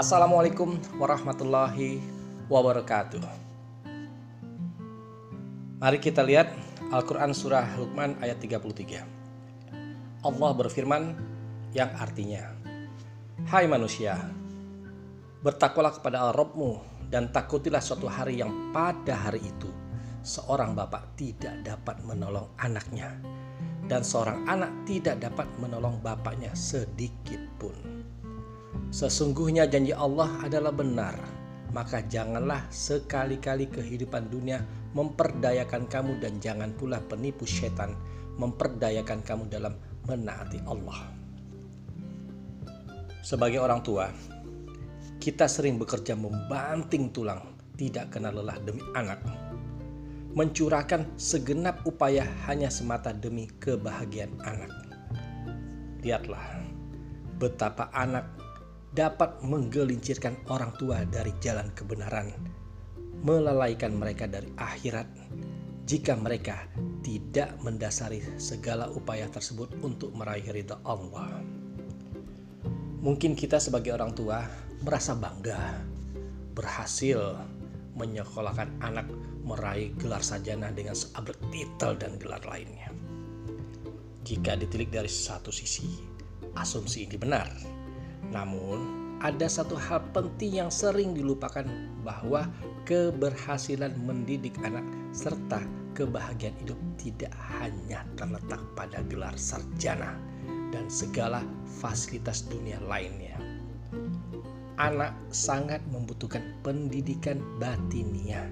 Assalamualaikum warahmatullahi wabarakatuh. Mari kita lihat Al-Quran Surah Luqman ayat 33. Allah berfirman yang artinya, Hai manusia, bertakwalah kepada Al-Rabbmu dan takutilah suatu hari yang pada hari itu seorang bapak tidak dapat menolong anaknya dan seorang anak tidak dapat menolong bapaknya sedikit pun. Sesungguhnya janji Allah adalah benar, maka janganlah sekali-kali kehidupan dunia memperdayakan kamu dan jangan pula penipu setan memperdayakan kamu dalam menaati Allah. Sebagai orang tua, kita sering bekerja membanting tulang, tidak kenal lelah demi anak. Mencurahkan segenap upaya hanya semata demi kebahagiaan anak. Lihatlah betapa anak dapat menggelincirkan orang tua dari jalan kebenaran melalaikan mereka dari akhirat jika mereka tidak mendasari segala upaya tersebut untuk meraih ridha Allah. Mungkin kita sebagai orang tua merasa bangga berhasil menyekolahkan anak meraih gelar sarjana dengan seabrek titel dan gelar lainnya. Jika ditilik dari satu sisi, asumsi ini benar. Namun, ada satu hal penting yang sering dilupakan bahwa keberhasilan mendidik anak serta kebahagiaan hidup tidak hanya terletak pada gelar sarjana dan segala fasilitas dunia lainnya. Anak sangat membutuhkan pendidikan batinia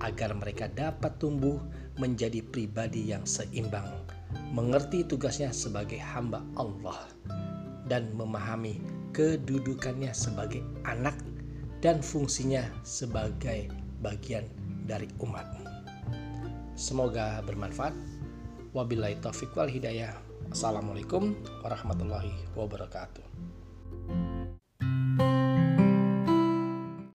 agar mereka dapat tumbuh menjadi pribadi yang seimbang, mengerti tugasnya sebagai hamba Allah, dan memahami kedudukannya sebagai anak dan fungsinya sebagai bagian dari umat. Semoga bermanfaat. Wabillahi taufiq wal hidayah. Assalamualaikum warahmatullahi wabarakatuh.